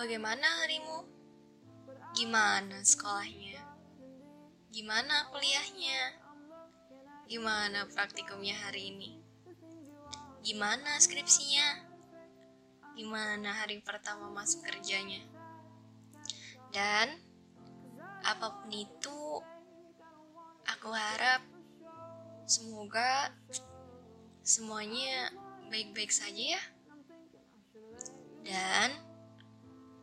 Bagaimana harimu? Gimana sekolahnya? Gimana kuliahnya? Gimana praktikumnya hari ini? Gimana skripsinya? Gimana hari pertama masuk kerjanya? Dan apa pun itu, aku harap semoga semuanya baik-baik saja ya. Dan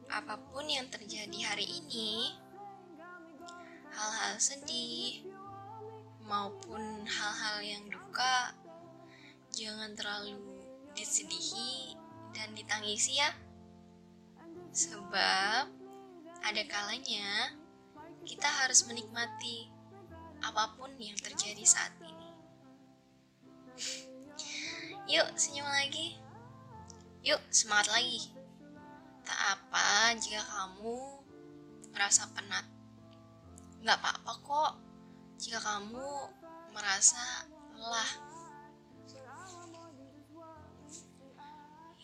apa pun yang terjadi hari ini, hal-hal sedih maupun hal-hal yang duka, jangan terlalu disedihi dan ditangisi ya. Sebab ada kalanya kita harus menikmati apa pun yang terjadi saat ini. Yuk, senyum lagi. Yuk, semangat lagi. Tak apa jika kamu merasa penat. Gak apa-apa kok jika kamu merasa lelah.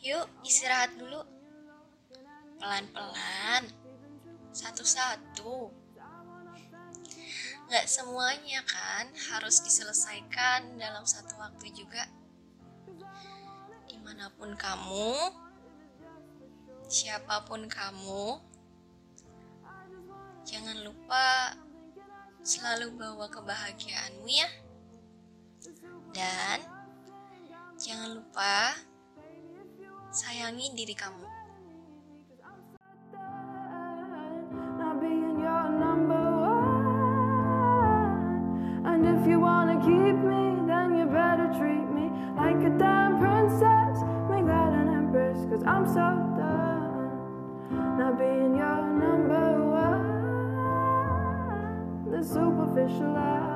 Yuk, istirahat dulu. Pelan-pelan, satu-satu. Gak semuanya kan harus diselesaikan dalam satu waktu juga. Di mana pun kamu, siapa pun kamu, jangan lupa selalu bawa kebahagiaanmu ya. Dan jangan lupa sayangi diri kamu. Being your superficial eyes.